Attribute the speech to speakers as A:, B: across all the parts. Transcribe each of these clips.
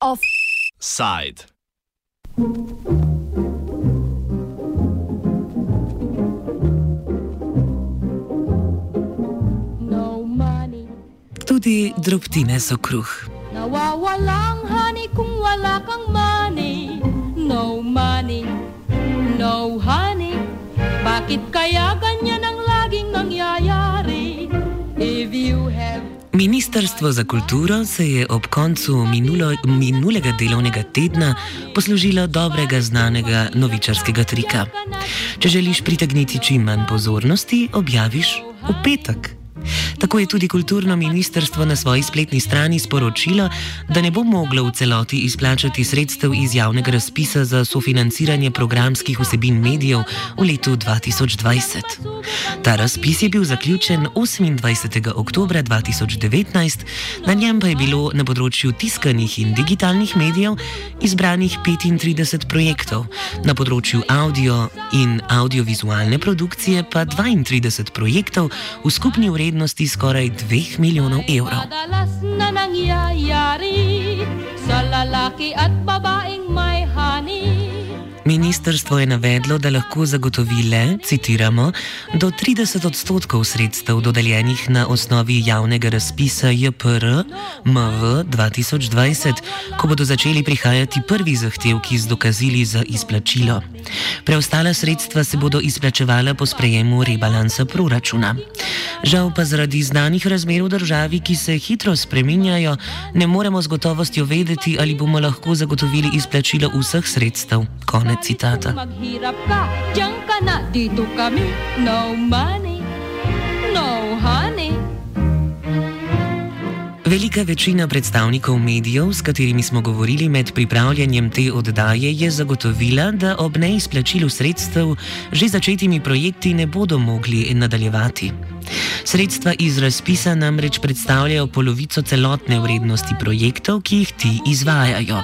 A: Offside.
B: No money.
C: Tudi drobtine so kruh.
B: Nawawalang honey kung wala kang money. No money, no honey. Bakit kaya ganyan ang laging nangyayari? If you have
C: Ministrstvo za kulturo se je ob koncu minulo, minulega delovnega tedna poslužilo dobrega znanega novičarskega trika. Če želiš pritegniti čim manj pozornosti, objaviš v petek. Tako je tudi kulturno ministrstvo na svoji spletni strani sporočilo, da ne bo moglo v celoti izplačati sredstev iz javnega razpisa za sofinanciranje programskih vsebin medijev v letu 2020. Ta razpis je bil zaključen 28. oktober 2019, na njem pa je bilo na področju tiskanih in digitalnih medijev izbranih 35 projektov, na področju audio in audiovizualne produkcije pa 32 projektov v skupni vrednosti skoraj 2 milijonov evrov.
B: madalas na nangyayari sa lalaki at babaeng may honey.
C: Ministrstvo je navedlo, da lahko zagotovi le, citiramo, do 30 odstotkov sredstev dodeljenih na osnovi javnega razpisa JPR MV 2020, ko bodo začeli prihajati prvi zahtevki z dokazili za izplačilo. Preostala sredstva se bodo izplačevala po sprejemu rebalansa proračuna. Žal pa zaradi znanih razmer v državi, ki se hitro spreminjajo, ne moremo z gotovostjo vedeti, ali bomo lahko zagotovili izplačilo vseh sredstev. Konec citata.
B: Maghirap ka, diyan ka na, dito kami. No money, no honey.
C: Velika večina predstavnikov medijev, s katerimi smo govorili med pripravljanjem te oddaje, je zagotovila, da ob neizplačilu sredstev že začetimi projekti ne bodo mogli nadaljevati. Sredstva iz razpisa namreč predstavljajo polovico celotne vrednosti projektov, ki jih ti izvajajo.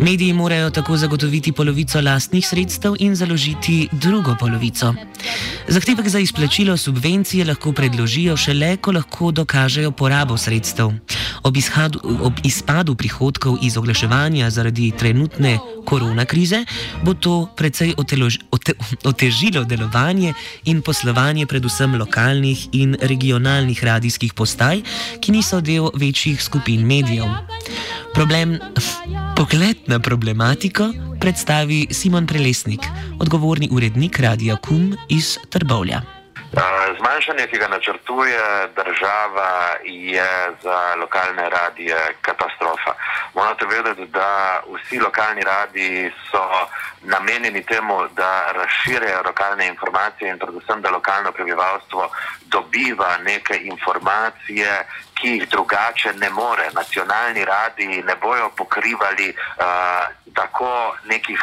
C: Mediji morajo tako zagotoviti polovico lastnih sredstev in založiti drugo polovico. Zahtevek za izplačilo subvencije lahko predložijo šele, ko lahko dokažejo porabo sredstev. Ob, izhadu, ob izpadu prihodkov iz oglaševanja zaradi trenutne korona krize bo to precej otelož, ote, otežilo delovanje in poslovanje predvsem lokalnih in regionalnih radijskih postaj, ki niso del večjih skupin medijev. Problem, pogled na problematiko predstavi Simon Prelesnik, odgovorni urednik Radia Kum iz Trbovlja.
D: Zmanjšanje, ki ga načrtuje država, je za lokalne radije katastrofa. Morate vedeti, da vsi lokalni radiji so namenjeni temu, da razširjajo lokalne informacije in predvsem, da lokalno prebivalstvo dobiva neke informacije, ki jih drugače ne more. Nacionalni radiji ne bojo pokrivali uh, tako nekih,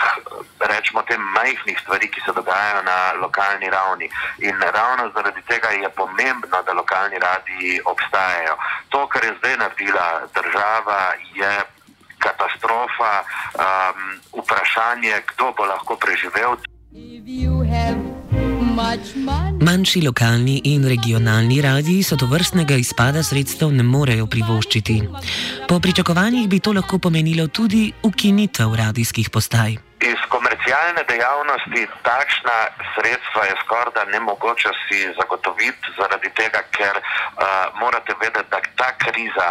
D: rečemo, tem majhnih stvari, ki se dogajajo na lokalni ravni. In ravno zaradi tega je pomembno, da lokalni radiji obstajajo. To, kar je zdaj naredila država, je katastrofa, um, vprašanje, kdo bo lahko preživel.
C: Manjši lokalni in regionalni radiji so to vrstnega izpada sredstev ne morejo privoščiti. Po pričakovanjih bi to lahko pomenilo tudi ukinitev radijskih postaj.
D: Iz komercialne dejavnosti takšna sredstva je skoraj da nemogoče si zagotoviti, zaradi tega, ker uh, morate vedeti, da ta kriza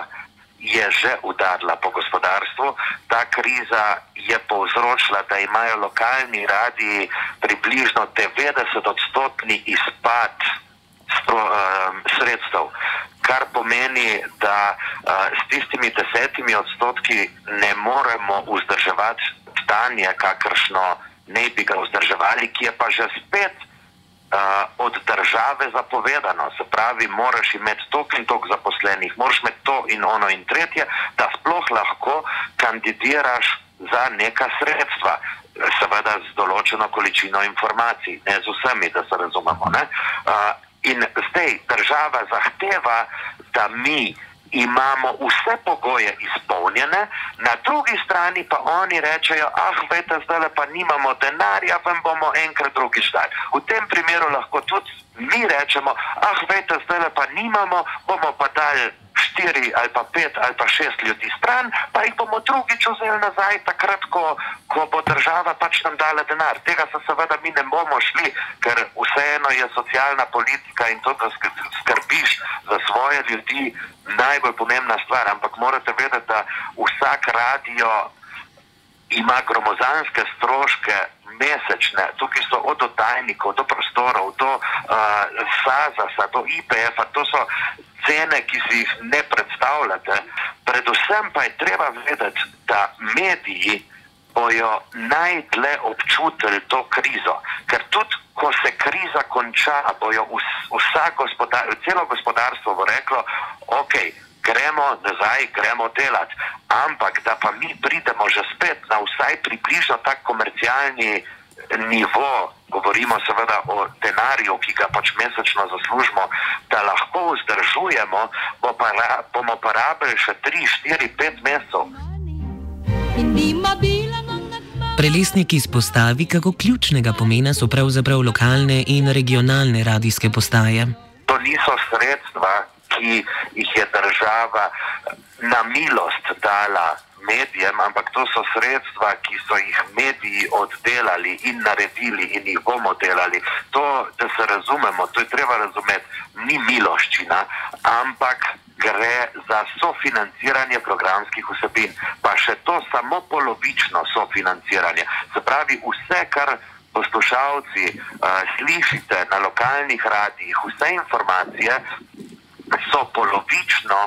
D: je že udarila po gospodarstvu. Ta kriza je povzročila, da imajo lokalni radiji približno 90-odstotni izpad uh, sredstev. Kar pomeni, da uh, s tistimi desetimi odstotki ne moremo vzdrževati stanje, kakršno ne bi ga vzdrževali, ki je pa že spet od države zapovedano. Se pravi, moraš imeti toliko in toliko zaposlenih, moraš imeti to in ono in tretje, da sploh lahko kandidiraš za neka sredstva. Seveda z določeno količino informacij, ne z vsemi, da se razumemo. Uh, in zdaj država zahteva, da mi imamo vse pogoje izpolnjene, na drugi strani pa oni rečejo, ah, veste, zdaj pa nimamo denarja, vam bomo enkrat drugi štali. V tem primeru lahko tudi mi rečemo, ah, veste, zdaj pa nimamo, bomo pa dali štiri ali pa pet ali pa šest ljudi stran, pa jih bomo drugič vzeli nazaj, takrat, ko, ko bo država pač nam dala denar. Tega se seveda mi ne bomo šli, ker vseeno je socialna politika in to, da skrbiš za svoje ljudi, najbolj pomembna stvar. Ampak morate vedeti, da vsak radio ima gromozanske stroške. Mesečne. Tukaj so od oddajnikov do prostorov, do uh, SAZA, do IPF-a, to so cene, ki si jih ne predstavljate. Predvsem pa je treba vedeti, da mediji bojo najdlje občutili to krizo. Ker tudi, ko se kriza konča, bojo vsa gospodar, celo gospodarstvo bo reklo, ok, gremo nazaj, gremo delati. Ampak da pa mi pridemo že spet na vsaj približno tak komercialni nivo, govorimo seveda o denarju, ki ga pač mesečno zaslužimo, da lahko vzdržujemo, bo pa, bomo pa rabili še 3, 4, 5 mesecev.
C: Prelesnik izpostavi, kako ključnega pomena so pravzaprav lokalne in regionalne radijske postaje.
D: To niso sredstva, ki jih je država na milost dala medijem, ampak to so sredstva, ki so jih mediji oddelali in naredili in jih bomo delali. To, da se razumemo, to je treba razumeti, ni miloščina, ampak gre za sofinanciranje programskih vsebin. Pa še to samo polovično sofinanciranje. Se pravi, vse, kar poslušalci uh, slišite na lokalnih radijih, vse informacije so polovično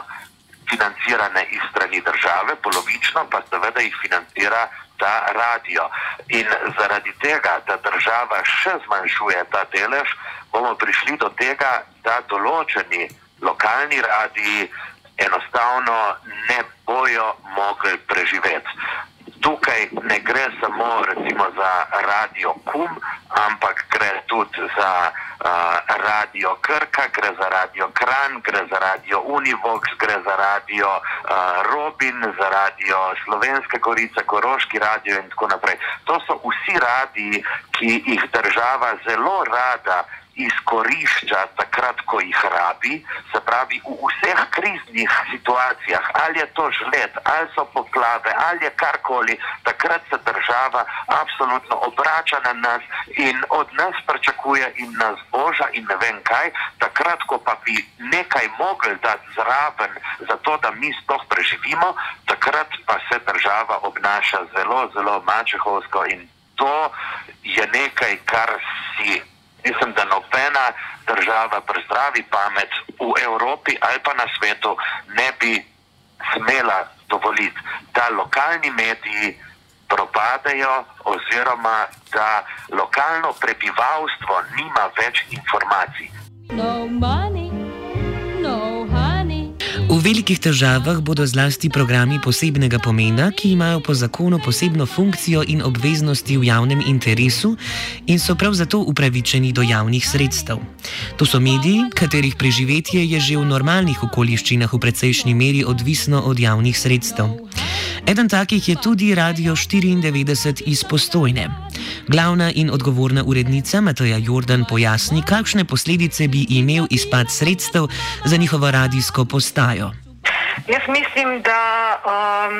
D: financirane iz strani države, polovično pa seveda jih financira ta radio. In zaradi tega, da država še zmanjšuje ta delež, bomo prišli do tega, da določeni lokalni radiji enostavno ne bojo mogli preživeti. Tukaj ne gre samo recimo, za radio Kum, ampak gre tudi za radio Krka, gre za radio Kran, gre za radio Univox, gre za radio uh, Robin, za radio Slovenske Gorice, Koroški radio in tako naprej. To so vsi radiji, ki jih država zelo rada izkorišča takrat, ko jih rabi, se pravi v vseh kriznih situacijah, ali je to žled, ali so poplave, ali je karkoli, takrat se država absolutno obrača na nas in od nas pričakuje in nas boža in ne vem kaj, takrat, ko pa bi nekaj mogli dati zraven, zato da mi sploh preživimo, takrat pa se država obnaša zelo, zelo mačehovsko in to je nekaj, kar si mislim, da nobena država pri zdravi pamet v Evropi ali pa na svetu ne bi smela dovoliti, da lokalni mediji propadajo oziroma da lokalno prebivalstvo nima več informacij. No
C: V velikih težavah bodo zlasti programi posebnega pomena, ki imajo po zakonu posebno funkcijo in obveznosti v javnem interesu in so prav zato upravičeni do javnih sredstev. To so mediji, katerih preživetje je že v normalnih okoliščinah v precejšnji meri odvisno od javnih sredstev. Eden takih je tudi Radio 94 iz Postojne. Glavna in odgovorna urednica Mateja Jordan pojasni, kakšne posledice bi imel izpad sredstev za njihovo radijsko postajo.
E: Jaz mislim, da, um,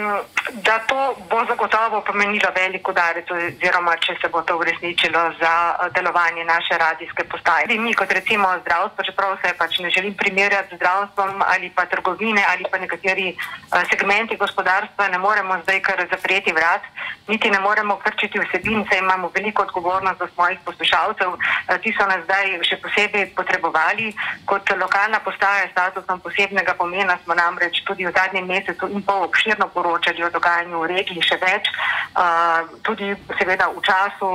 E: da to bo zagotovo pomenilo veliko udarec, oziroma če se bo to uresničilo za uh, delovanje naše radijske postaje. Mi, kot recimo zdravstvo, čeprav se pač ne želim primerjati z zdravstvom ali pa trgovine ali pa nekateri uh, segmenti gospodarstva, ne moremo zdaj kar zapreti vrat, niti ne moremo krčiti vsebin, saj imamo veliko odgovornost do svojih poslušalcev. Uh, ti so nas zdaj še posebej potrebovali. Kot lokalna postaja s statusom posebnega pomena smo namreč tudi v zadnjem mesecu in pol obširno poročali o dogajanju v regiji, še več, uh, tudi seveda v času,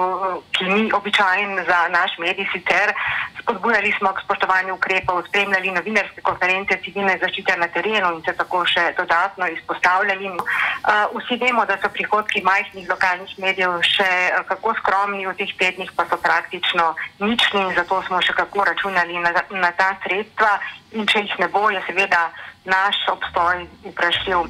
E: ki ni običajen za naš medij sicer, spodbujali smo k spoštovanju ukrepov, spremljali novinarske konference civilne zaščite na terenu in se tako še dodatno izpostavljali. Vsi vemo, da so prihodki majhnih lokalnih medijev še kako skromni, v teh tednih pa so praktično nični in zato smo še kako računali na, na ta sredstva in če jih ne bo, je seveda naš obstoj vprašljiv.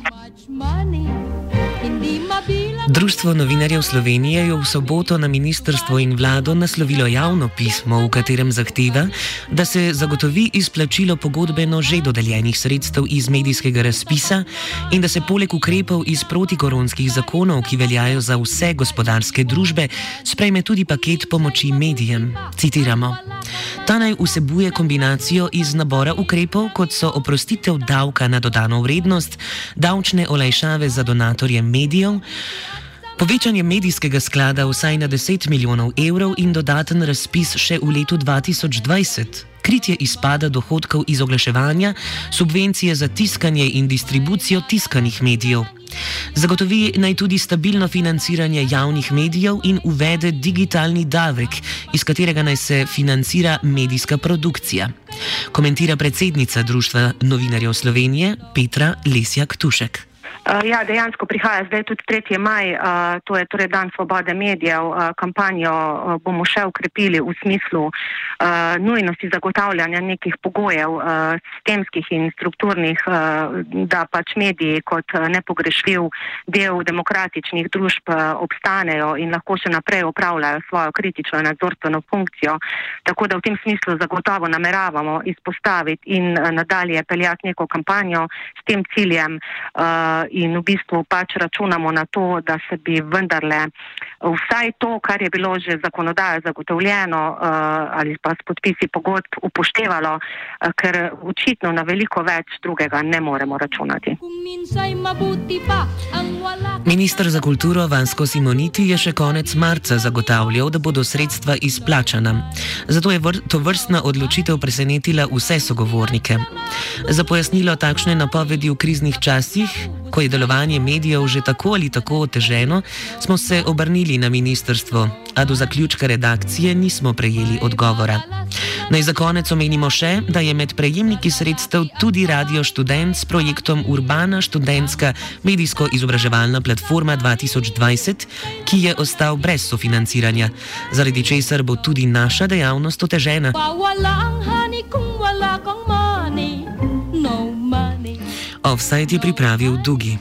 C: Društvo novinarjev Slovenije je v soboto na ministrstvo in vlado naslovilo javno pismo, v katerem zahteva, da se zagotovi izplačilo pogodbeno že dodeljenih sredstev iz medijskega razpisa in da se poleg ukrepov iz protikoronskih zakonov, ki veljajo za vse gospodarske družbe, sprejme tudi paket pomoči medijem. Citiramo. Ta naj vsebuje kombinacijo iz nabora ukrepov, kot so oprostitev davka na dodano vrednost, davčne olajšave za donatorje medijev, povečanje medijskega sklada vsaj na 10 milijonov evrov in dodaten razpis še v letu 2020. Kritje izpada dohodkov iz oglaševanja, subvencije za tiskanje in distribucijo tiskanih medijev. Zagotovi naj tudi stabilno financiranje javnih medijev in uvede digitalni davek, iz katerega naj se financira medijska produkcija. Komentira predsednica Društva novinarjev Slovenije Petra Lesjak Tušek.
F: Uh, ja, dejansko prihaja zdaj tudi 3. maj, uh, to je torej dan svobode medijev. Uh, kampanjo uh, bomo še ukrepili v smislu uh, nujnosti zagotavljanja nekih pogojev uh, sistemskih in strukturnih, uh, da pač mediji kot uh, nepogrešljiv del demokratičnih družb uh, obstanejo in lahko še naprej upravljajo svojo kritično in nadzorstveno funkcijo. Tako da v tem smislu zagotovo nameravamo izpostaviti in uh, nadalje peljati neko kampanjo s tem ciljem. In v bistvu pač računamo na to, da se bi vendarle vsaj to, kar je bilo že zakonodajo zagotovljeno uh, ali pa s podpisi pogodb upoštevalo, uh, ker očitno na veliko več drugega ne moremo računati.
C: Ministr za kulturo Vansko Simoniti je še konec marca zagotavljal, da bodo sredstva izplačana. Zato je to vrstna odločitev presenetila vse sogovornike. Za pojasnilo takšne napovedi v kriznih časih, ko je delovanje medijev že tako ali tako oteženo, smo se obrnili na ministrstvo, a do zaključka redakcije nismo prejeli odgovora. Naj za konec omenimo še, da je med prejemniki sredstev tudi Radio Student s projektom Urbana študentska medijsko-izobraževalna platforma 2020, ki je ostal brez sofinanciranja, zaradi česar bo tudi naša dejavnost otežena. Offside je pripravil Dugi.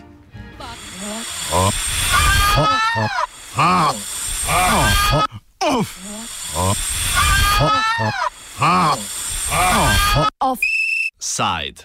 A: Offside.